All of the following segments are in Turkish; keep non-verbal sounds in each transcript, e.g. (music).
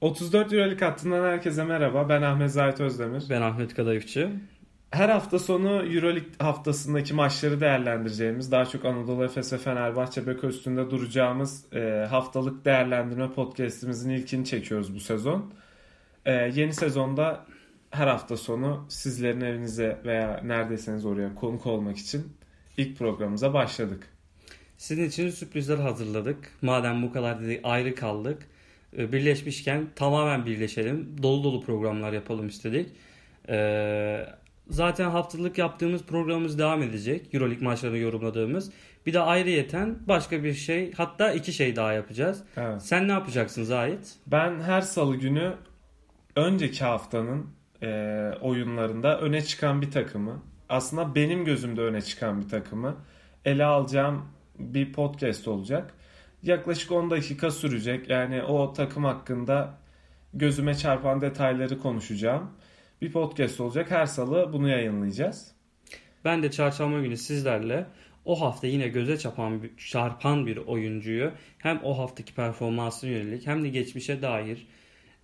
34 Euroleague hattından herkese merhaba. Ben Ahmet Zahit Özdemir. Ben Ahmet Kadayıfçı. Her hafta sonu Euroleague haftasındaki maçları değerlendireceğimiz, daha çok Anadolu Efes ve Fenerbahçe beko üstünde duracağımız e, haftalık değerlendirme podcastimizin ilkini çekiyoruz bu sezon. E, yeni sezonda her hafta sonu sizlerin evinize veya neredeyseniz oraya konuk olmak için ilk programımıza başladık. Sizin için sürprizler hazırladık. Madem bu kadar ayrı kaldık. E, birleşmişken tamamen birleşelim. Dolu dolu programlar yapalım istedik. Ee, zaten haftalık yaptığımız programımız devam edecek. Euroleague maçlarını yorumladığımız. Bir de ayrıyeten başka bir şey hatta iki şey daha yapacağız. Evet. Sen ne yapacaksın Zahit? Ben her salı günü önceki haftanın e, oyunlarında öne çıkan bir takımı aslında benim gözümde öne çıkan bir takımı ele alacağım bir podcast olacak. Yaklaşık 10 dakika sürecek. Yani o takım hakkında gözüme çarpan detayları konuşacağım. Bir podcast olacak. Her salı bunu yayınlayacağız. Ben de çarşamba günü sizlerle o hafta yine göze çarpan, çarpan bir oyuncuyu hem o haftaki performansına yönelik hem de geçmişe dair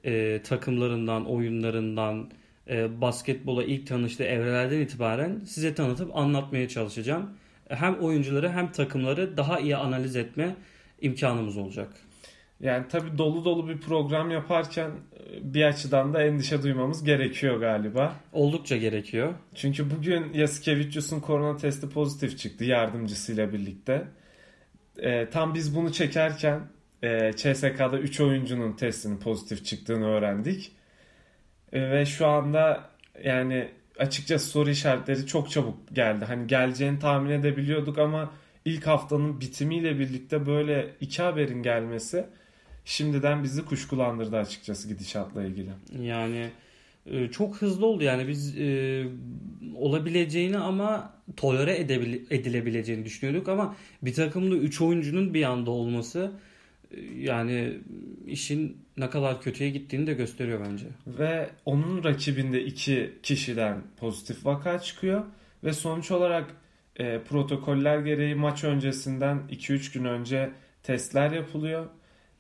e, takımlarından, oyunlarından, e, basketbola ilk tanıştığı evrelerden itibaren size tanıtıp anlatmaya çalışacağım. Hem oyuncuları hem takımları daha iyi analiz etme imkanımız olacak. Yani tabii dolu dolu bir program yaparken e, bir açıdan da endişe duymamız gerekiyor galiba. Oldukça gerekiyor. Çünkü bugün Yasikevicius'un korona testi pozitif çıktı yardımcısıyla birlikte. E, tam biz bunu çekerken e, CSK'da 3 oyuncunun testinin pozitif çıktığını öğrendik. E, ve şu anda yani açıkçası soru işaretleri çok çabuk geldi. Hani geleceğini tahmin edebiliyorduk ama ilk haftanın bitimiyle birlikte böyle iki haberin gelmesi şimdiden bizi kuşkulandırdı açıkçası gidişatla ilgili. Yani e, çok hızlı oldu yani biz e, olabileceğini ama tolere edilebileceğini düşünüyorduk ama bir takımda 3 oyuncunun bir anda olması e, yani işin ne kadar kötüye gittiğini de gösteriyor bence. Ve onun rakibinde iki kişiden pozitif vaka çıkıyor ve sonuç olarak e, protokoller gereği maç öncesinden 2-3 gün önce testler yapılıyor.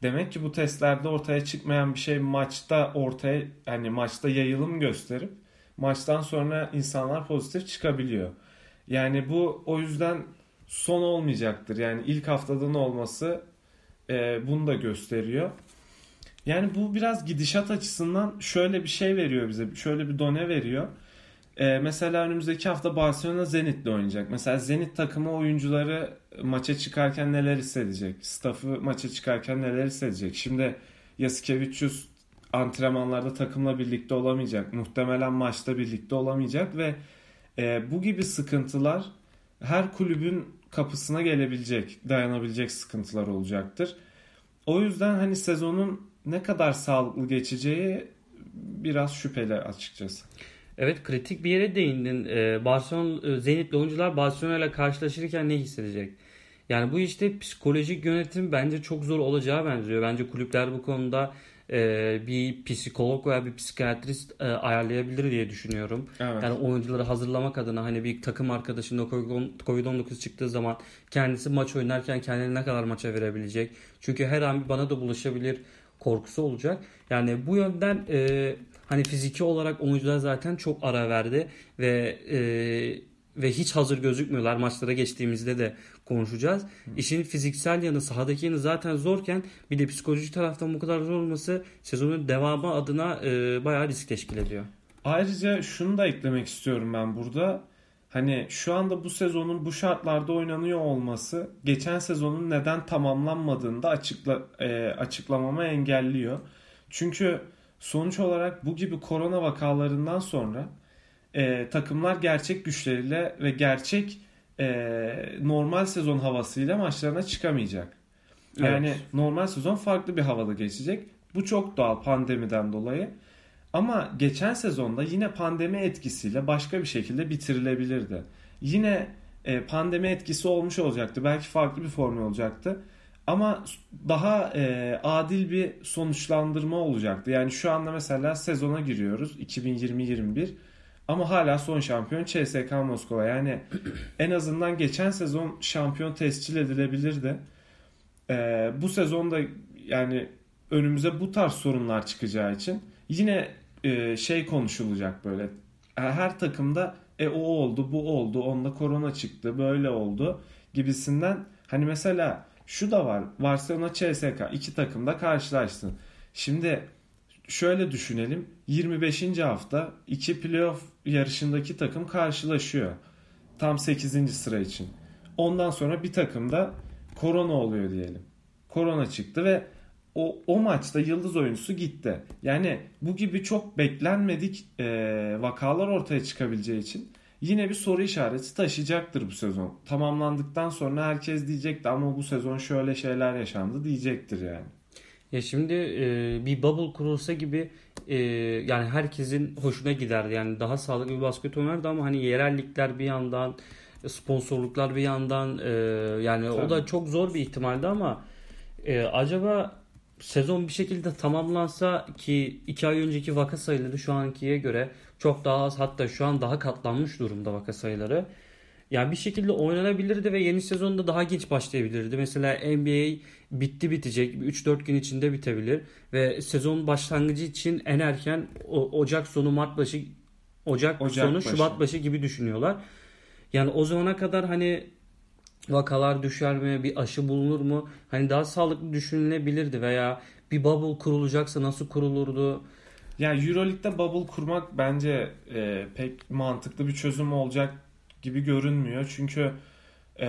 Demek ki bu testlerde ortaya çıkmayan bir şey maçta ortaya yani maçta yayılım gösterip maçtan sonra insanlar pozitif çıkabiliyor. Yani bu o yüzden son olmayacaktır. Yani ilk haftadan olması e, bunu da gösteriyor. Yani bu biraz gidişat açısından şöyle bir şey veriyor bize. Şöyle bir done veriyor. Ee, mesela önümüzdeki hafta Barcelona Zenit'le oynayacak. Mesela Zenit takımı oyuncuları maça çıkarken neler hissedecek? Staff'ı maça çıkarken neler hissedecek? Şimdi Yasikevicius antrenmanlarda takımla birlikte olamayacak. Muhtemelen maçta birlikte olamayacak ve e, bu gibi sıkıntılar her kulübün kapısına gelebilecek, dayanabilecek sıkıntılar olacaktır. O yüzden hani sezonun ne kadar sağlıklı geçeceği biraz şüpheli açıkçası. Evet kritik bir yere değindin. Ee, Barcelona e, Zenit'li oyuncular Barcelona ile karşılaşırken ne hissedecek? Yani bu işte psikolojik yönetim bence çok zor olacağı benziyor. Bence kulüpler bu konuda e, bir psikolog veya bir psikiyatrist e, ayarlayabilir diye düşünüyorum. Evet. Yani oyuncuları hazırlamak adına hani bir takım arkadaşında Covid-19 çıktığı zaman kendisi maç oynarken kendini ne kadar maça verebilecek? Çünkü her an bana da bulaşabilir korkusu olacak. Yani bu yönden e, hani fiziki olarak oyuncular zaten çok ara verdi ve e, ve hiç hazır gözükmüyorlar. Maçlara geçtiğimizde de konuşacağız. Hı. İşin fiziksel yanı, sahadaki yanı zaten zorken bir de psikolojik taraftan bu kadar zor olması sezonun devamı adına e, bayağı risk teşkil ediyor. Ayrıca şunu da eklemek istiyorum ben burada. Hani şu anda bu sezonun bu şartlarda oynanıyor olması geçen sezonun neden tamamlanmadığını da açıkla, e, açıklamama engelliyor. Çünkü sonuç olarak bu gibi korona vakalarından sonra e, takımlar gerçek güçleriyle ve gerçek e, normal sezon havasıyla maçlarına çıkamayacak. Yani evet. normal sezon farklı bir havada geçecek. Bu çok doğal pandemiden dolayı. Ama geçen sezonda yine pandemi etkisiyle başka bir şekilde bitirilebilirdi. Yine e, pandemi etkisi olmuş olacaktı. Belki farklı bir formül olacaktı. Ama daha e, adil bir sonuçlandırma olacaktı. Yani şu anda mesela sezona giriyoruz 2020-21 ama hala son şampiyon CSK Moskova. Yani en azından geçen sezon şampiyon tescil edilebilirdi. E, bu sezonda yani önümüze bu tarz sorunlar çıkacağı için yine e, şey konuşulacak böyle. Her takımda e o oldu, bu oldu, onda korona çıktı, böyle oldu gibisinden. Hani mesela şu da var. Barcelona CSK iki takım da karşılaştın. Şimdi şöyle düşünelim. 25. hafta iki playoff yarışındaki takım karşılaşıyor. Tam 8. sıra için. Ondan sonra bir takımda korona oluyor diyelim. Korona çıktı ve o, o maçta yıldız oyuncusu gitti. Yani bu gibi çok beklenmedik e, vakalar ortaya çıkabileceği için yine bir soru işareti taşıyacaktır bu sezon. Tamamlandıktan sonra herkes diyecekti ama bu sezon şöyle şeyler yaşandı diyecektir yani. Ya şimdi e, bir bubble kurulsa gibi e, yani herkesin hoşuna giderdi. Yani daha sağlıklı bir basket oynardı ama hani yerellikler bir yandan sponsorluklar bir yandan e, yani Tabii. o da çok zor bir ihtimaldi ama e, acaba sezon bir şekilde tamamlansa ki 2 ay önceki vaka sayıları şu ankiye göre çok daha az hatta şu an daha katlanmış durumda vaka sayıları. Yani bir şekilde oynanabilirdi ve yeni sezonda daha geç başlayabilirdi. Mesela NBA bitti bitecek 3-4 gün içinde bitebilir ve sezon başlangıcı için en erken Ocak sonu Mart başı Ocak, Ocak sonu başı. Şubat başı gibi düşünüyorlar. Yani o zamana kadar hani vakalar düşer mi, bir aşı bulunur mu? Hani daha sağlıklı düşünülebilirdi veya bir bubble kurulacaksa nasıl kurulurdu? Ya Euroleague'de bubble kurmak bence e, pek mantıklı bir çözüm olacak gibi görünmüyor. Çünkü e,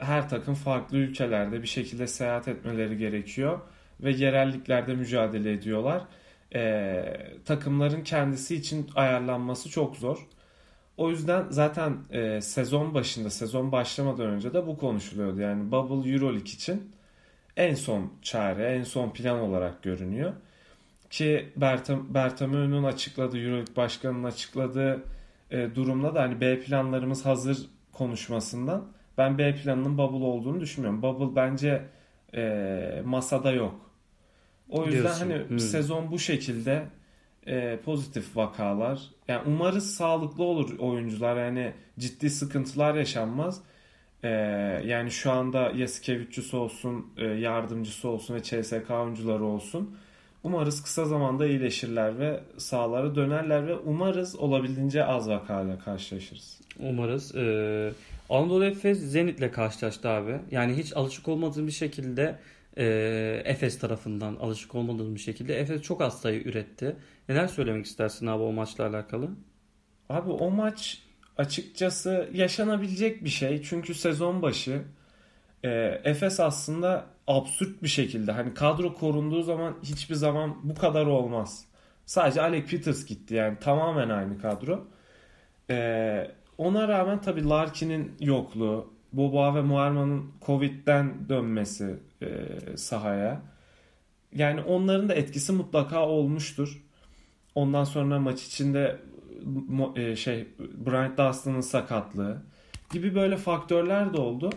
her takım farklı ülkelerde bir şekilde seyahat etmeleri gerekiyor ve yerelliklerde mücadele ediyorlar. E, takımların kendisi için ayarlanması çok zor. O yüzden zaten e, sezon başında, sezon başlamadan önce de bu konuşuluyordu. Yani Bubble Euroleague için en son çare, en son plan olarak görünüyor. Ki Bertam, Bertomeu'nun açıkladığı, Euroleague Başkanı'nın açıkladığı e, durumda da hani B planlarımız hazır konuşmasından ben B planının Bubble olduğunu düşünmüyorum. Bubble bence e, masada yok. O yüzden Diyorsun. hani hmm. sezon bu şekilde e, pozitif vakalar. Yani umarız sağlıklı olur oyuncular. Yani ciddi sıkıntılar yaşanmaz. E, yani şu anda Yasikevicius olsun, e, yardımcısı olsun ve CSK oyuncuları olsun. Umarız kısa zamanda iyileşirler ve sahalara dönerler ve umarız olabildiğince az vakayla karşılaşırız. Umarız. Ee, Anadolu Efes Zenit'le karşılaştı abi. Yani hiç alışık olmadığım bir şekilde e, Efes tarafından alışık olmadığım bir şekilde Efes çok az sayı üretti. Neler söylemek istersin abi o maçla alakalı? Abi o maç açıkçası yaşanabilecek bir şey. Çünkü sezon başı e, Efes aslında absürt bir şekilde hani kadro korunduğu zaman hiçbir zaman bu kadar olmaz. Sadece Alec Peters gitti yani tamamen aynı kadro. E, ona rağmen tabii Larkin'in yokluğu, Boba ve Muarman'ın Covid'den dönmesi e, sahaya. Yani onların da etkisi mutlaka olmuştur. Ondan sonra maç içinde e, şey Bryant Dustin'ın sakatlığı gibi böyle faktörler de oldu.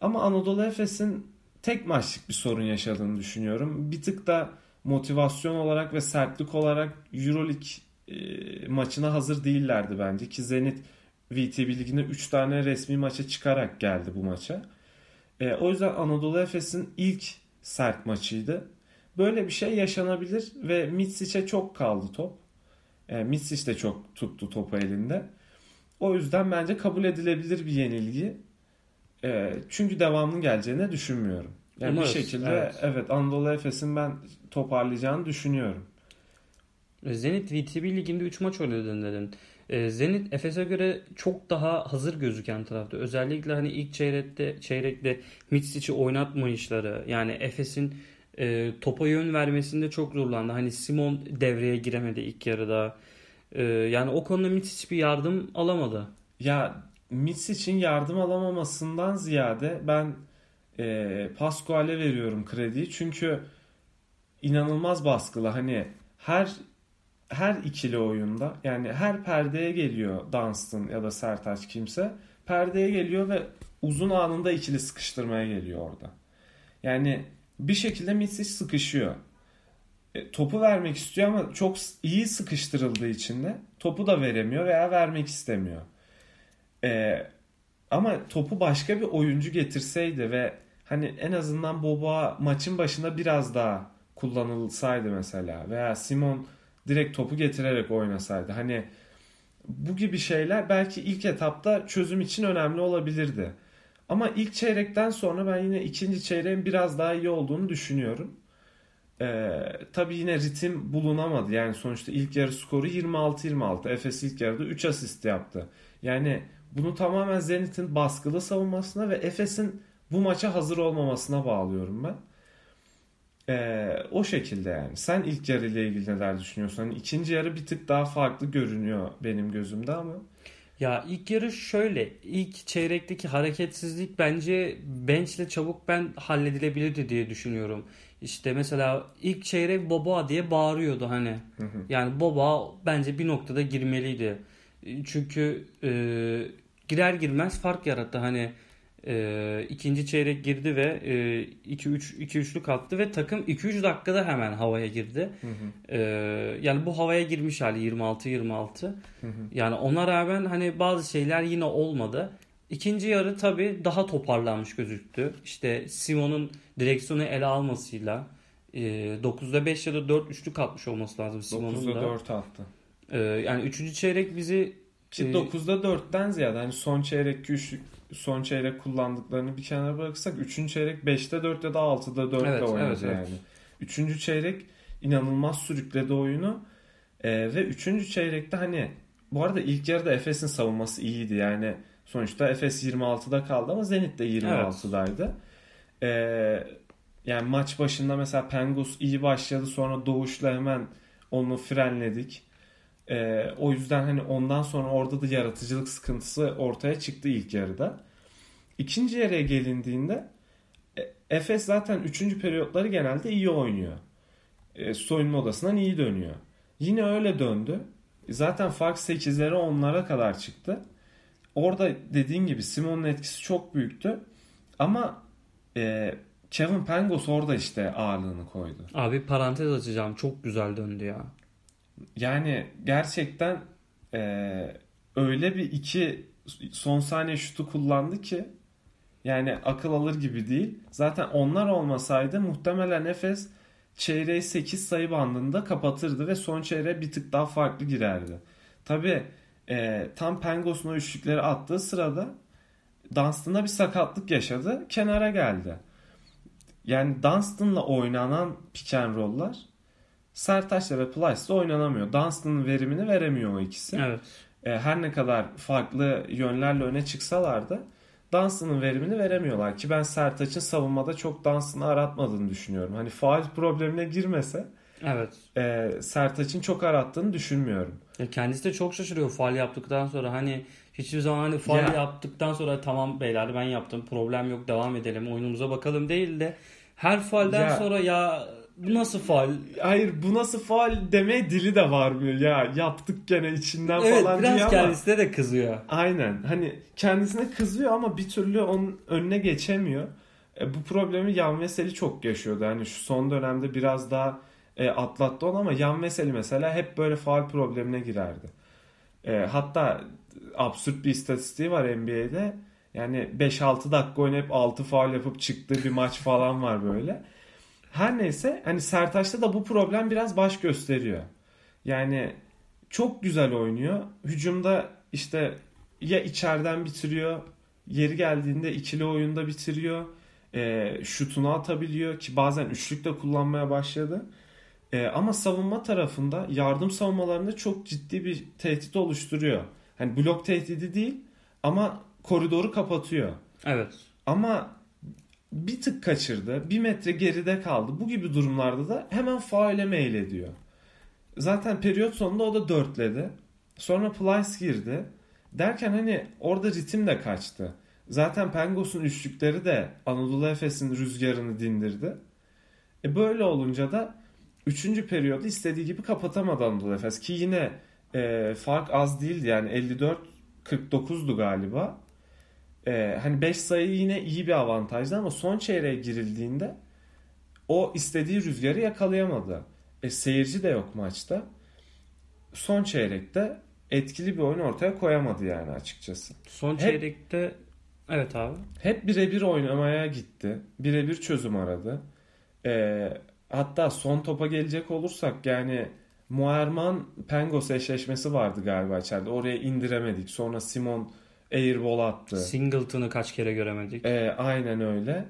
Ama Anadolu Efes'in tek maçlık bir sorun yaşadığını düşünüyorum. Bir tık da motivasyon olarak ve sertlik olarak Euroleague e, maçına hazır değillerdi bence ki Zenit VTB liginde 3 tane resmi maça çıkarak geldi bu maça. E, o yüzden Anadolu Efes'in ilk sert maçıydı. Böyle bir şey yaşanabilir ve Mitsic'e çok kaldı top. E, Mitsic de çok tuttu topu elinde. O yüzden bence kabul edilebilir bir yenilgi. E, çünkü devamının geleceğini düşünmüyorum. Yani Umarız, bir şekilde evet. evet Anadolu Efes'in ben toparlayacağını düşünüyorum. Zenit VTB liginde 3 maç oynadın dedin. E, Zenit Efes'e göre çok daha hazır gözüken tarafta. Özellikle hani ilk çeyrekte çeyrekte Mitsic'i oynatmayışları yani Efes'in e, topa yön vermesinde çok zorlandı. Hani Simon devreye giremedi ilk yarıda. E, yani o konuda Mitsic bir yardım alamadı. Ya Mitsic'in yardım alamamasından ziyade ben e, Pascual'e veriyorum krediyi. Çünkü inanılmaz baskılı. Hani her her ikili oyunda yani her perdeye geliyor Dunstan ya da Sertaç kimse perdeye geliyor ve uzun anında ikili sıkıştırmaya geliyor orada. Yani bir şekilde Mitsic sıkışıyor. E, topu vermek istiyor ama çok iyi sıkıştırıldığı için de topu da veremiyor veya vermek istemiyor. E, ama topu başka bir oyuncu getirseydi ve hani en azından Boba maçın başında biraz daha kullanılsaydı mesela veya Simon direkt topu getirerek oynasaydı hani bu gibi şeyler belki ilk etapta çözüm için önemli olabilirdi. Ama ilk çeyrekten sonra ben yine ikinci çeyreğin biraz daha iyi olduğunu düşünüyorum. Ee, tabii yine ritim bulunamadı. Yani sonuçta ilk yarı skoru 26-26. Efes ilk yarıda 3 asist yaptı. Yani bunu tamamen Zenit'in baskılı savunmasına ve Efes'in bu maça hazır olmamasına bağlıyorum ben. Ee, o şekilde yani. Sen ilk yarı ile ilgili neler düşünüyorsun? Hani ikinci yarı bir tık daha farklı görünüyor benim gözümde ama. Ya ilk yarı şöyle. ilk çeyrekteki hareketsizlik bence bench'le çabuk ben halledilebilirdi diye düşünüyorum. İşte mesela ilk çeyrek Boba diye bağırıyordu hani. Hı hı. Yani Boba bence bir noktada girmeliydi. Çünkü e, girer girmez fark yarattı. Hani e, ikinci çeyrek girdi ve 2-3 e, 2-3'lük attı ve takım 2-3 dakikada hemen havaya girdi. Hı hı. E, yani bu havaya girmiş hali 26-26. Hı hı. Yani ona rağmen hani bazı şeyler yine olmadı. İkinci yarı tabii daha toparlanmış gözüktü. İşte Simon'un direksiyonu ele almasıyla e, 9'da 5 ya da 4 üçlük atmış olması lazım Simon'un 9'da da. 4 attı. E, yani üçüncü çeyrek bizi e, 9'da 4'ten ziyade hani son çeyrek üçlük son çeyrek kullandıklarını bir kenara bırakırsak 3. çeyrek 5'te 4 ya da 6'da 4 Evet, oynadı evet, evet. yani. 3. çeyrek inanılmaz sürükledi oyunu. Ee, ve 3. çeyrekte hani bu arada ilk yarıda Efes'in savunması iyiydi. Yani sonuçta Efes 26'da kaldı ama Zenit de 26'daydı. Ee, yani maç başında mesela Pengus iyi başladı sonra Doğuş'la hemen onu frenledik. Ee, o yüzden hani ondan sonra orada da yaratıcılık sıkıntısı ortaya çıktı ilk yarıda. İkinci yarıya gelindiğinde e, Efes zaten üçüncü periyotları genelde iyi oynuyor. E, soyunma odasından iyi dönüyor. Yine öyle döndü. Zaten fark 8'lere 10'lara kadar çıktı. Orada dediğin gibi Simon'un etkisi çok büyüktü. Ama e, Kevin Pangos orada işte ağırlığını koydu. abi parantez açacağım. Çok güzel döndü ya. Yani gerçekten e, öyle bir iki son saniye şutu kullandı ki yani akıl alır gibi değil. Zaten onlar olmasaydı muhtemelen Efes çeyreği 8 sayı bandında kapatırdı ve son çeyreğe bir tık daha farklı girerdi. Tabi tam Pengos'un o üçlükleri attığı sırada Dunstan'da bir sakatlık yaşadı. Kenara geldi. Yani Dunstan'la oynanan pick and roll'lar Sertaç'la ve Plyce'la oynanamıyor. Dunstan'ın verimini veremiyor o ikisi. Evet. E, her ne kadar farklı yönlerle öne çıksalar da Dunstan'ın verimini veremiyorlar ki ben Sertaç'ın savunmada çok Dunstan'ı aratmadığını düşünüyorum. Hani faal problemine girmese Evet. e, Sertaç'ın çok arattığını düşünmüyorum. Ya kendisi de çok şaşırıyor faal yaptıktan sonra. Hani hiçbir zaman hani faal Ya. yaptıktan sonra tamam beyler ben yaptım problem yok devam edelim oyunumuza bakalım değil de her faalden Ya. sonra ya bu nasıl faal? Hayır bu nasıl faal demeye dili de varmıyor. Ya yaptık gene içinden Evet falan biraz diyor ama. kendisine de kızıyor. Aynen. Hani kendisine kızıyor ama bir türlü onun önüne geçemiyor. E, bu problemi Yan Veseli çok yaşıyordu. Hani şu son dönemde biraz daha e, atlattı onu ama Yan Veseli mesela hep böyle faal problemine girerdi. E, hatta absürt bir istatistiği var NBA'de. Yani 5-6 dakika oynayıp 6 faal yapıp çıktığı bir maç falan var böyle. Her neyse hani Sertaç'ta da bu problem biraz baş gösteriyor. Yani çok güzel oynuyor. Hücumda işte ya içeriden bitiriyor, yeri geldiğinde ikili oyunda bitiriyor. E, şutunu atabiliyor ki bazen üçlük de kullanmaya başladı. E, ama savunma tarafında yardım savunmalarında çok ciddi bir tehdit oluşturuyor. Hani blok tehdidi değil ama koridoru kapatıyor. Evet. Ama bir tık kaçırdı. Bir metre geride kaldı. Bu gibi durumlarda da hemen faule meylediyor. Zaten periyot sonunda o da dörtledi. Sonra Plyce girdi. Derken hani orada ritim de kaçtı. Zaten Pengos'un üçlükleri de Anadolu Efes'in rüzgarını dindirdi. E böyle olunca da 3. periyodu istediği gibi kapatamadı Anadolu Efes. Ki yine e, fark az değildi yani 54-49'du galiba. E, hani 5 sayı yine iyi bir avantajdı ama son çeyreğe girildiğinde o istediği rüzgarı yakalayamadı. E, seyirci de yok maçta. Son çeyrekte etkili bir oyun ortaya koyamadı yani açıkçası. Son Hep- çeyrekte evet abi. Hep birebir oynamaya gitti. Birebir çözüm aradı. Ee, hatta son topa gelecek olursak yani Muerman Pengos eşleşmesi vardı galiba içeride. Oraya indiremedik. Sonra Simon airball attı. Singleton'ı kaç kere göremedik. E, aynen öyle.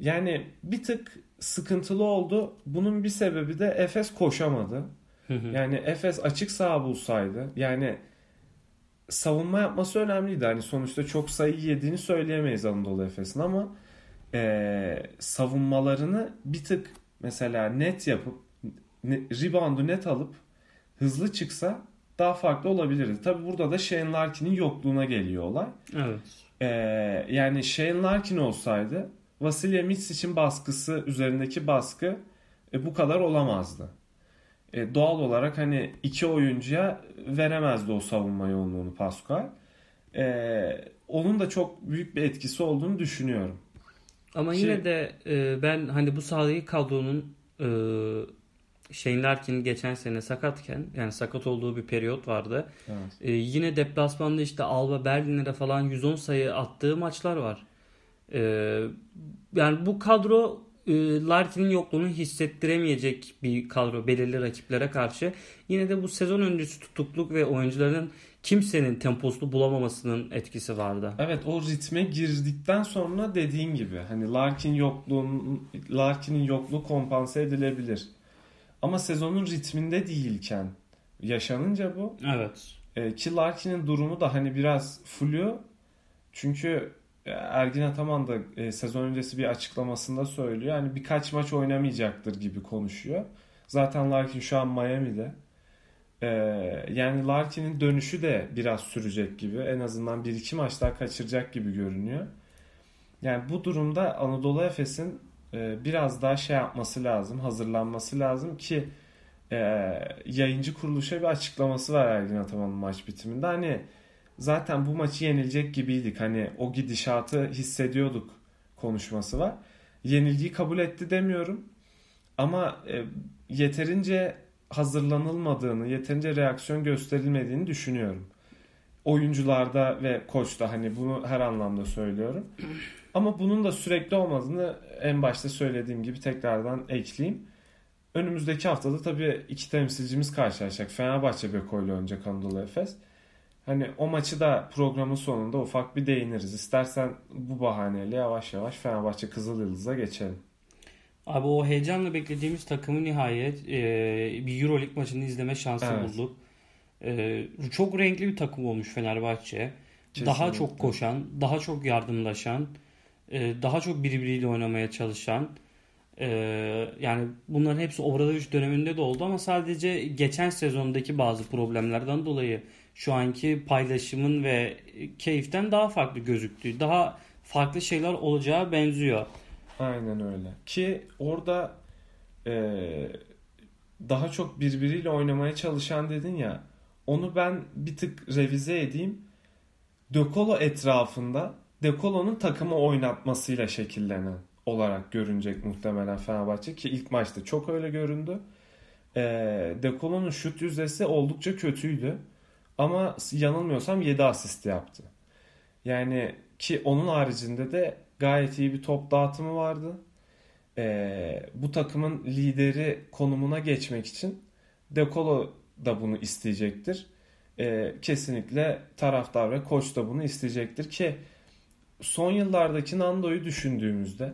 Yani bir tık sıkıntılı oldu. Bunun bir sebebi de Efes koşamadı. Yani Efes açık saha bulsaydı yani savunma yapması önemliydi. Hani sonuçta çok sayı yediğini söyleyemeyiz Anadolu Efes'in ama e, savunmalarını bir tık mesela net yapıp ne, reboundu net alıp hızlı çıksa daha farklı olabilirdi. Tabi burada da Shane Larkin'in yokluğuna geliyor olay. Evet. E, yani Shane Larkin olsaydı Vasilya Mitsic'in baskısı üzerindeki baskı e, bu kadar olamazdı. E, doğal olarak hani iki oyuncuya veremezdi o savunma yoğunluğunu Pascal. E, onun da çok büyük bir etkisi olduğunu düşünüyorum. Ama Şey- yine de e, ben hani bu sahadaki kadronun e, Shane Larkin'in geçen sene sakatken yani sakat olduğu bir periyot vardı. Evet. E, yine deplasmanda işte Alba Berlin'e falan 110 sayı attığı maçlar var. E, yani bu kadro e, Larkin'in yokluğunu hissettiremeyecek bir kadro belirli rakiplere karşı. Yine de bu sezon öncesi tutukluk ve oyuncuların kimsenin temposunu bulamamasının etkisi vardı. Evet o ritme girdikten sonra dediğin gibi hani Larkin yokluğun Larkin'in yokluğu kompanse edilebilir. Ama sezonun ritminde değilken yaşanınca bu Evet. e, ki Larkin'in durumu da hani biraz flu. Çünkü e, Ergin Ataman da e, sezon öncesi bir açıklamasında söylüyor. Hani birkaç maç oynamayacaktır gibi konuşuyor. Zaten Larkin şu an Miami'de. E, yani Larkin'in dönüşü de biraz sürecek gibi. En azından 1-2 maç daha kaçıracak gibi görünüyor. Yani bu durumda Anadolu Efes'in biraz daha şey yapması lazım, hazırlanması lazım ki e, yayıncı kuruluşa bir açıklaması var Ergin Ataman'ın maç bitiminde. Hani zaten bu maçı yenilecek gibiydik. Hani o gidişatı hissediyorduk konuşması var. Yenilgiyi kabul etti demiyorum. Ama e, yeterince hazırlanılmadığını, yeterince reaksiyon gösterilmediğini düşünüyorum. Oyuncularda ve koçta hani bunu her anlamda söylüyorum. Ama bunun da sürekli olmadığını en başta söylediğim gibi tekrardan ekleyeyim. Önümüzdeki haftada tabii iki temsilcimiz karşılaşacak. Fenerbahçe Beko ile oynayacak Anadolu Efes. Hani o maçı da programın sonunda ufak bir değiniriz. İstersen bu bahaneyle yavaş yavaş Fenerbahçe Kızıl Yıldız'a geçelim. Abi o heyecanla beklediğimiz takımı nihayet e, bir Euroleague maçını izleme şansı Evet. bulduk. E, çok renkli bir takım olmuş Fenerbahçe. Daha Kesinlikle. çok koşan, daha çok yardımlaşan, e, daha çok birbiriyle oynamaya çalışan. e, yani bunların hepsi Obradoviç döneminde de oldu ama sadece geçen sezondaki bazı problemlerden dolayı şu anki paylaşımın ve keyiften daha farklı gözüktü. Daha farklı şeyler olacağı benziyor. Aynen öyle. Ki orada e, daha çok birbiriyle oynamaya çalışan dedin ya onu ben bir tık revize edeyim. De Colo etrafında De Colo'nun takımı oynatmasıyla şekillenen olarak görünecek muhtemelen Fenerbahçe ki ilk maçta çok öyle göründü. E, De Colo'nun şut yüzdesi oldukça kötüydü. Ama yanılmıyorsam 7 asist yaptı. Yani ki onun haricinde de gayet iyi bir top dağıtımı vardı. Ee, bu takımın lideri konumuna geçmek için De Colo da bunu isteyecektir. Ee, kesinlikle taraftar ve koç da bunu isteyecektir ki son yıllardaki Nando'yu düşündüğümüzde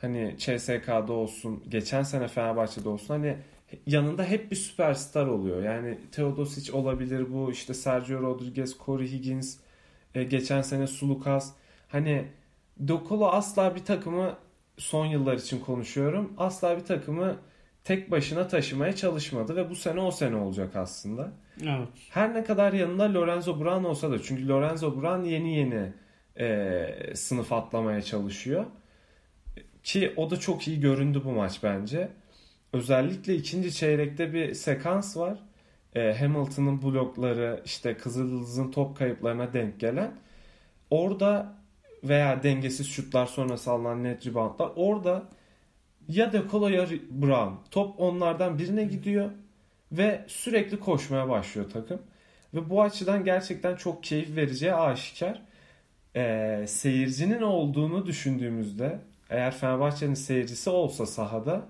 hani CSK'da olsun, geçen sene Fenerbahçe'de olsun hani yanında hep bir süperstar oluyor. Yani Teodosic olabilir bu, işte Sergio Rodriguez, Corey Higgins, e, geçen sene Sulukas. Hani Dokolo asla bir takımı son yıllar için konuşuyorum. Asla bir takımı tek başına taşımaya çalışmadı ve bu sene o sene olacak aslında. Evet. Her ne kadar yanında Lorenzo Brown olsa da çünkü Lorenzo Brown yeni yeni e, sınıf atlamaya çalışıyor. Ki o da çok iyi göründü bu maç bence. Özellikle ikinci çeyrekte bir sekans var. E, Hamilton'ın blokları işte Kızıldız'ın top kayıplarına denk gelen. Orada veya dengesiz şutlar sonrası alınan net reboundlar. Orada ya De Colo ya Brown. Top onlardan birine gidiyor ve sürekli koşmaya başlıyor takım. Ve bu açıdan gerçekten çok keyif vereceği aşikar. Ee, seyircinin olduğunu düşündüğümüzde eğer Fenerbahçe'nin seyircisi olsa sahada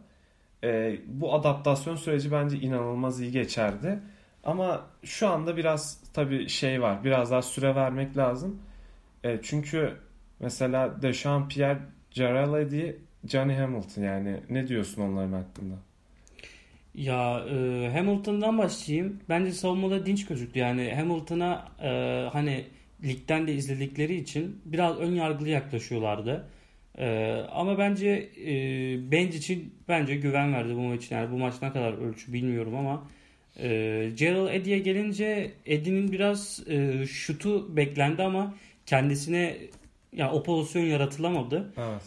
e, bu adaptasyon süreci bence inanılmaz iyi geçerdi. Ama şu anda biraz tabii şey var. Biraz daha süre vermek lazım. E, çünkü mesela Dechampierre, Girardi, Johnny Hamilton yani ne diyorsun onların hakkında? Ya e, Hamilton'dan başlayayım. Bence savunmada dinç gözüktü. Yani Hamilton'a e, hani ligden de izledikleri için biraz ön yargılı yaklaşıyorlardı. E, ama bence e, Bench için bence güven verdi bu maç. Yani bu maç ne kadar ölçü bilmiyorum ama e, Gerald Eddy'ye gelince Eddy'nin biraz e, şutu beklendi ama kendisine yani o pozisyon yaratılamadı. Evet.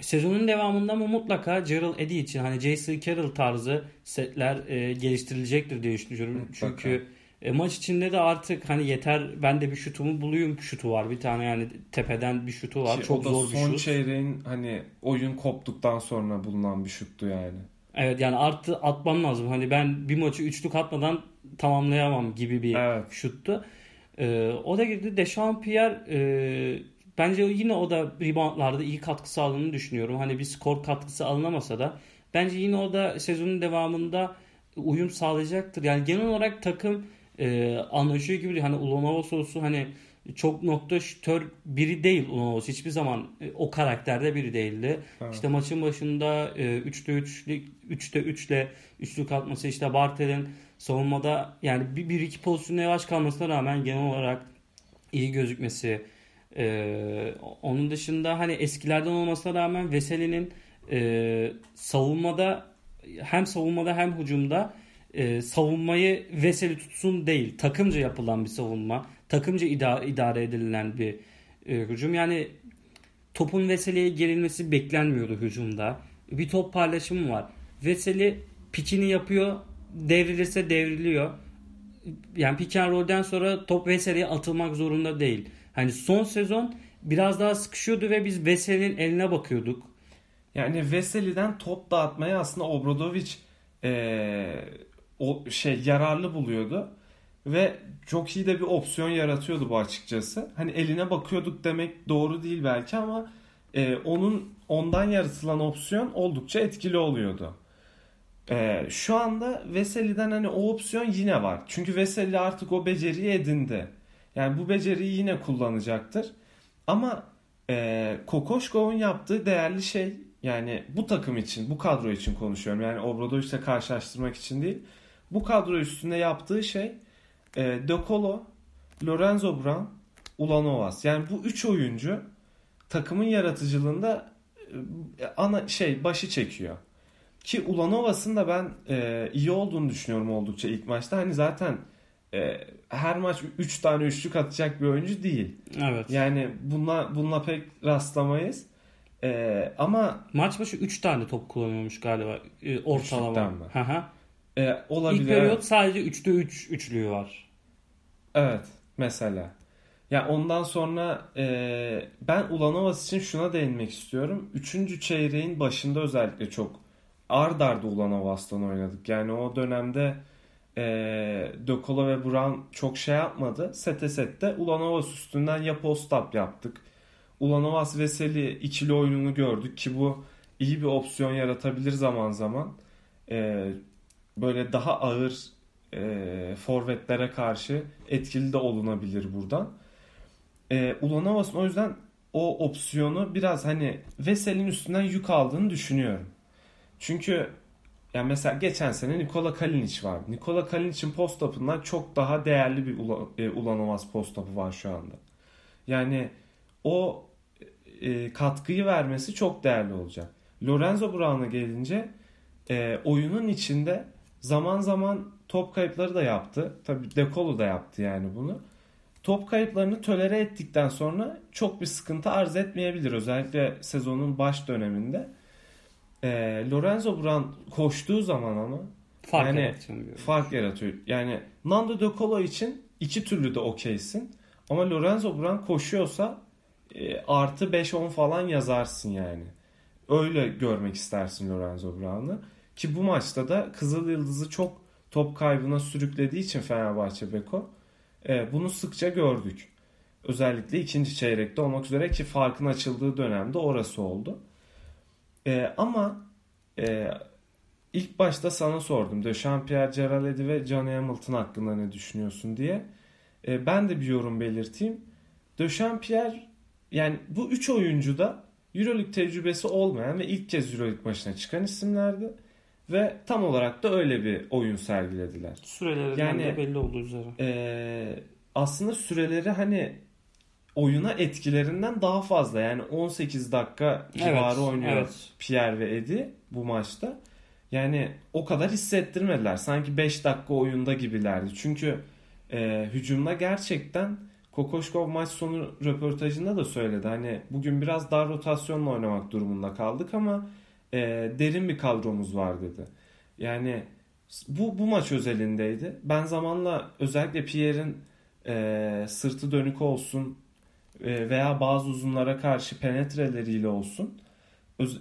Sezonun devamında ama mutlaka Gerald Eddy için hani Jason Carroll tarzı setler e, geliştirilecektir diye düşünüyorum. Mutlaka. Çünkü e, maç içinde de artık hani yeter ben de bir şutumu bulayım şutu var. Bir tane yani tepeden bir şutu var. Ki Çok zor bir son şut. çeyreğin hani oyun koptuktan sonra bulunan bir şuttu yani. Evet yani artı atmam lazım. Hani ben bir maçı üçlük atmadan tamamlayamam gibi bir Evet. şuttu. Ee, o da girdi. Dechampierre e, bence yine o da reboundlarda iyi katkı sağladığını düşünüyorum. Hani bir skor katkısı alınamasa da bence yine o da sezonun devamında uyum sağlayacaktır. Yani genel olarak takım e, anlaşıyor gibi değil. Hani Ulanovas olsun hani çok nokta şütör biri değil Ulanovas. Hiçbir zaman e, o karakterde biri değildi. Evet. İşte maçın başında e, 3'te 3 3'te 3 ile üçlük atması işte Bartel'in savunmada yani bir, bir iki pozisyonda yavaş kalmasına rağmen genel olarak iyi gözükmesi e, onun dışında hani eskilerden olmasına rağmen Veseli'nin e, savunmada hem savunmada hem hücumda e, savunmayı Veseli tutsun değil takımca yapılan bir savunma takımca ida- idare edilen bir e, hücum yani topun Veseli'ye gerilmesi beklenmiyordu hücumda. Bir top paylaşımı var. Veseli pikini yapıyor. Devrilirse devriliyor. Yani pick and roll'den sonra top Veseli'ye atılmak zorunda değil. Hani son sezon biraz daha sıkışıyordu ve biz Veseli'nin eline bakıyorduk. Yani Veseli'den top dağıtmayı aslında Obradovic eee, o şey yararlı buluyordu ve çok iyi de bir opsiyon yaratıyordu bu açıkçası. Hani eline bakıyorduk demek doğru değil belki ama eee, onun ondan yaratılan opsiyon oldukça etkili oluyordu. Eee, şu anda Veseli'den hani o opsiyon yine var. Çünkü Veseli artık o beceriyi edindi. Yani bu beceriyi yine kullanacaktır. Ama e, Kokoşkov'un yaptığı değerli şey yani bu takım için, bu kadro için konuşuyorum. Yani Obradovic'le karşılaştırmak için değil. Bu kadro üstünde yaptığı şey e, De Colo, Lorenzo Brown, Ulanovas. Yani bu üç oyuncu takımın yaratıcılığında e, ana şey başı çekiyor. Ki Ulanovas'ın da ben e, iyi olduğunu düşünüyorum oldukça ilk maçta. Hani zaten e, her maç 3 tane üçlük atacak bir oyuncu değil. Evet. Yani bununla bununla pek rastlamayız. E, ama Maç başı 3 tane top kullanıyormuş galiba e, ortalama. Üçlükten mi? Hı hı. E, olabilir. İlk periyot sadece 3'te 3 üçlüğü var. Evet mesela. Ya ondan sonra e, ben Ulanovas için şuna değinmek istiyorum. Üçüncü çeyreğin başında özellikle çok ard arda Ulanovas'tan oynadık. Yani o dönemde e, De Colo ve Brown çok şey yapmadı. Sete sette Ulanovas üstünden ya post-up yaptık. Ulanovas Veseli ikili oyununu gördük ki bu iyi bir opsiyon yaratabilir zaman zaman. E, böyle daha ağır e, forvetlere karşı etkili de olunabilir buradan. E, Ulanovas'ın o yüzden o opsiyonu biraz hani Vesel'in üstünden yük aldığını düşünüyorum. Çünkü yani mesela geçen sene Nikola Kalinic vardı. Nikola Kalinic'in post-up'ından çok daha değerli bir Ula, e, Ulanovas post-up'u var şu anda. Yani o e, katkıyı vermesi çok değerli olacak. Lorenzo Brown'a gelince e, oyunun içinde zaman zaman top kayıpları da yaptı. Tabii De Colo da yaptı yani bunu. Top kayıplarını tolere ettikten sonra çok bir sıkıntı arz etmeyebilir. Özellikle sezonun baş döneminde. E, Lorenzo Brown koştuğu zaman ama Fark Yani yaratıyor fark yaratıyor. Yani Nando De Colo için iki türlü de okeysin. Ama Lorenzo Brown koşuyorsa e, artı 5-10 falan yazarsın yani. Öyle görmek istersin Lorenzo Brown'u. Ki bu maçta da Kızıl Yıldız'ı çok top kaybına sürüklediği için Fenerbahçe Beko e, bunu sıkça gördük. Özellikle ikinci çeyrekte olmak üzere ki farkın açıldığı dönemde orası oldu. E, ama e, ilk başta sana sordum. De Jean-Pierre Geraledi ve Johnny Hamilton hakkında ne düşünüyorsun diye. E, ben de bir yorum belirteyim. De Jean-Pierre yani bu üç oyuncu da Euroleague tecrübesi olmayan ve ilk kez Euroleague maçına çıkan isimlerdi. Ve tam olarak da öyle bir oyun sergilediler. Sürelerinden yani, de belli olduğu üzere. E, aslında süreleri hani oyuna etkilerinden daha fazla. Yani 18 dakika civarı evet, oynuyor evet. Pierre ve Eddie bu maçta. Yani o kadar hissettirmediler. Sanki 5 dakika oyunda gibilerdi. Çünkü e, hücumda gerçekten Kokoşkov maç sonu röportajında da söyledi. Hani bugün biraz dar rotasyonla oynamak durumunda kaldık ama e, derin bir kadromuz var dedi. Yani bu bu maç özelindeydi. Ben zamanla özellikle Pierre'in e, sırtı dönük olsun e, veya bazı uzunlara karşı penetreleriyle olsun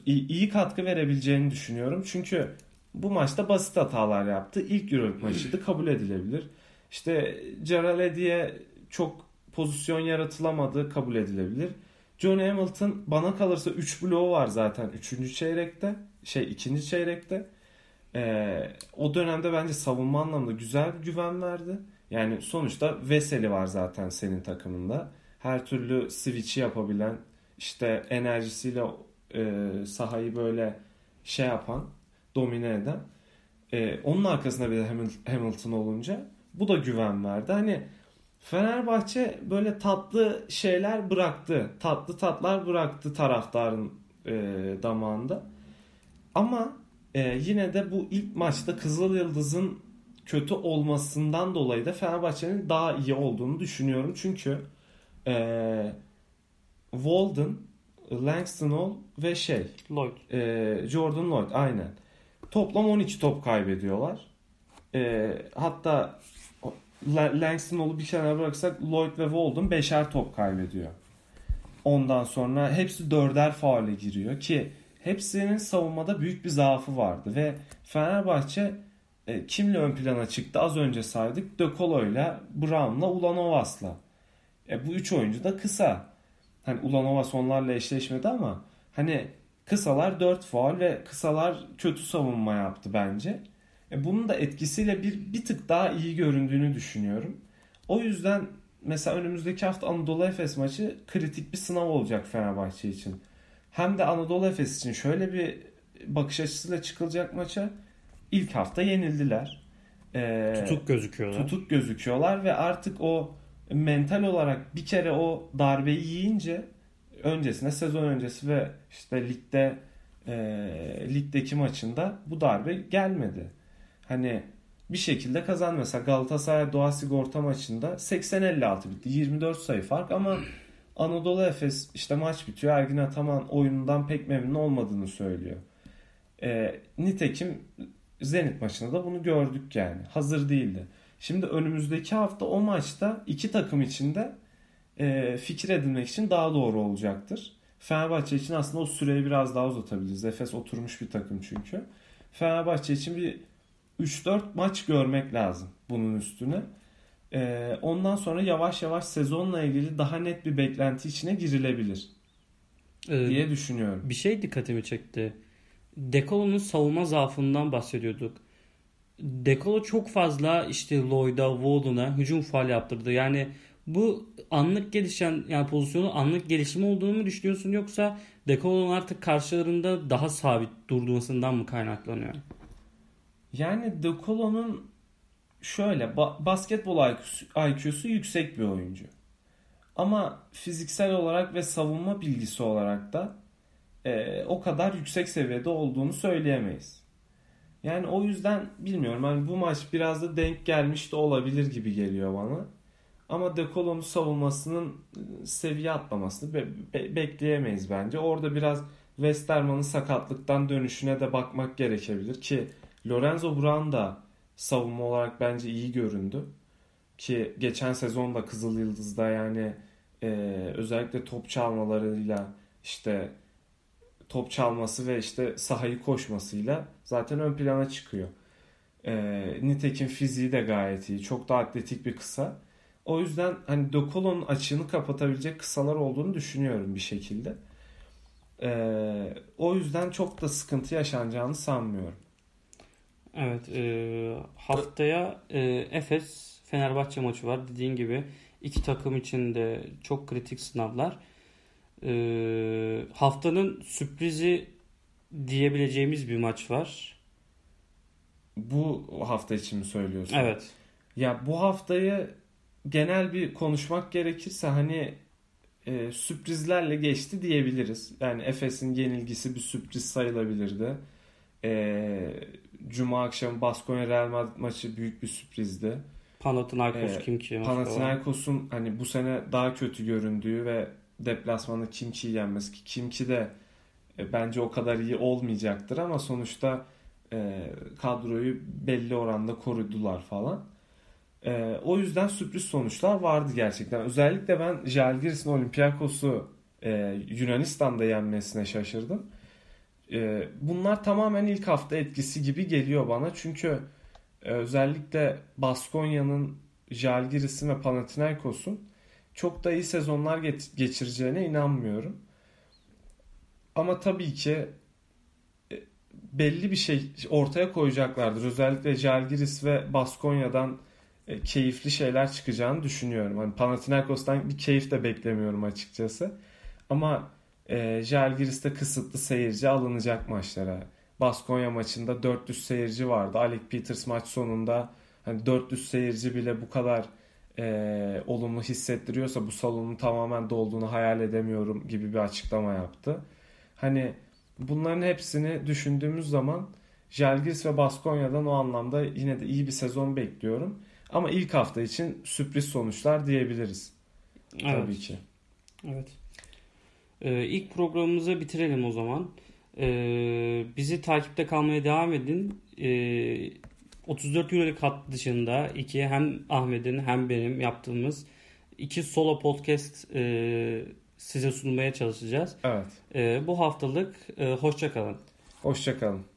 iyi katkı verebileceğini düşünüyorum. Çünkü bu maçta basit hatalar yaptı. İlk Euroleague maçıydı kabul edilebilir. İşte Ceraledi'ye çok pozisyon yaratılamadı kabul edilebilir. John Hamilton bana kalırsa 3 bloğu var zaten 3. çeyrekte. Şey 2. çeyrekte. Ee, o dönemde bence savunma anlamında güzel güven verdi. Yani sonuçta Veseli var zaten senin takımında. Her türlü switch'i yapabilen işte enerjisiyle e, sahayı böyle şey yapan, domine eden. E, onun arkasında bir de Hamilton olunca bu da güven verdi. Hani Fenerbahçe böyle tatlı şeyler bıraktı. Tatlı tatlar bıraktı taraftarın e, damağında. Ama e, yine de bu ilk maçta Kızıl Yıldız'ın kötü olmasından dolayı da Fenerbahçe'nin daha iyi olduğunu düşünüyorum. Çünkü e, Walden, Langston Hall ve şey Lloyd. E, Jordan Lloyd aynen. Toplam 12 top kaybediyorlar. E, hatta Langston Hall'u bir kenara bıraksak Lloyd ve Walden beşer top kaybediyor. Ondan sonra hepsi dörder faale giriyor ki hepsinin savunmada büyük bir zaafı vardı ve Fenerbahçe e, kimle ön plana çıktı? Az önce saydık. De Colo'yla, Brown'la, Ulanovas'la. E, bu üç oyuncu da kısa. Hani Ulanovas onlarla eşleşmedi ama hani kısalar 4 faal ve kısalar kötü savunma yaptı bence. E, bunun da etkisiyle bir, bir tık daha iyi göründüğünü düşünüyorum. O yüzden mesela önümüzdeki hafta Anadolu Efes maçı kritik bir sınav olacak Fenerbahçe için. Hem de Anadolu Efes için şöyle bir bakış açısıyla çıkılacak maça ilk hafta yenildiler. Ee, tutuk gözüküyorlar. Tutuk gözüküyorlar ve artık o mental olarak bir kere o darbeyi yiyince öncesine sezon öncesi ve işte ligde e, ligdeki maçında bu darbe gelmedi. Hani bir şekilde kazan mesela Galatasaray Doğa Sigorta maçında 80-56 bitti. 24 sayı fark ama (clears throat) Anadolu Efes işte maç bitiyor. Ergin Ataman oyunundan pek memnun olmadığını söylüyor. E, nitekim Zenit maçında da bunu gördük yani. Hazır değildi. Şimdi önümüzdeki hafta o maçta iki takım içinde e, fikir edinmek için daha doğru olacaktır. Fenerbahçe için aslında o süreyi biraz daha uzatabiliriz. Efes oturmuş bir takım çünkü. Fenerbahçe için bir 3-4 maç görmek lazım bunun üstüne. Ee, ondan sonra yavaş yavaş sezonla ilgili daha net bir beklenti içine girilebilir ee, diye düşünüyorum. Bir şey dikkatimi çekti. Dekolo'nun savunma zaafından bahsediyorduk. Dekolo çok fazla işte Lloyd'a, Walden'a hücum faal yaptırdı. Yani bu anlık gelişen yani pozisyonu anlık gelişimi olduğunu mu düşünüyorsun yoksa Dekolo'nun artık karşılarında daha sabit durmasından mı kaynaklanıyor? Yani Dekolo'nun şöyle ba- basketbol IQ'su, IQ'su yüksek bir oyuncu. Ama fiziksel olarak ve savunma bilgisi olarak da e, o kadar yüksek seviyede olduğunu söyleyemeyiz. Yani o yüzden bilmiyorum. Hani bu maç biraz da denk gelmiş de olabilir gibi geliyor bana. Ama De Colo'nun savunmasının e, seviye atlamasını be- be- bekleyemeyiz bence. Orada biraz Westerman'ın sakatlıktan dönüşüne de bakmak gerekebilir ki Lorenzo Brown da savunma olarak bence iyi göründü. Ki geçen sezonda Kızıl Yıldız'da yani e, özellikle top çalmalarıyla işte top çalması ve işte sahayı koşmasıyla zaten ön plana çıkıyor. E, nitekim fiziği de gayet iyi. Çok da atletik bir kısa. O yüzden hani Dokolon'un açığını kapatabilecek kısalar olduğunu düşünüyorum bir şekilde. E, o yüzden çok da sıkıntı yaşanacağını sanmıyorum. Evet. E, haftaya e, Efes Fenerbahçe maçı var. Dediğin gibi iki takım için de çok kritik sınavlar. E, haftanın sürprizi diyebileceğimiz bir maç var. Bu hafta için mi söylüyorsun? Evet. Ya bu haftayı genel bir konuşmak gerekirse hani e, sürprizlerle geçti diyebiliriz. Yani Efes'in yenilgisi bir sürpriz sayılabilirdi. E, Cuma akşamı Baskonya Real Madrid maçı büyük bir sürprizdi. Panathinaikos Ee, kim ki? Panathinaikos'un hani bu sene daha kötü göründüğü ve deplasmanda Kimki'yi yenmesi ki Kimki de e, bence o kadar iyi olmayacaktır ama sonuçta e, kadroyu belli oranda korudular falan. E, o yüzden sürpriz sonuçlar vardı gerçekten. Özellikle ben Žalgiris'in Olympiakos'u e, Yunanistan'da yenmesine şaşırdım. E, bunlar tamamen ilk hafta etkisi gibi geliyor bana. Çünkü e, özellikle Baskonya'nın, Žalgiris'in ve Panathinaikos'un çok da iyi sezonlar geçireceğine inanmıyorum. Ama tabii ki e, belli bir şey ortaya koyacaklardır. Özellikle Žalgiris ve Baskonya'dan e, keyifli şeyler çıkacağını düşünüyorum. Hani Panathinaikos'tan bir keyif de beklemiyorum açıkçası. Ama e, Žalgiris'te kısıtlı seyirci alınacak maçlara. Baskonya maçında 400 seyirci vardı. Alec Peters maç sonunda hani 400 seyirci bile bu kadar e, olumlu hissettiriyorsa bu salonun tamamen dolduğunu hayal edemiyorum gibi bir açıklama yaptı. Hani bunların hepsini düşündüğümüz zaman Žalgiris ve Baskonya'dan o anlamda yine de iyi bir sezon bekliyorum. Ama ilk hafta için sürpriz sonuçlar diyebiliriz. Evet. Tabii ki. Evet. Ee, ilk programımızı bitirelim o zaman. Ee, bizi takipte kalmaya devam edin. Ee, 34 Euroleague hat dışında iki hem Ahmet'in hem benim yaptığımız iki solo podcast e, size sunmaya çalışacağız. Evet. E, bu haftalık e, hoşça kalın. Hoşçakalın.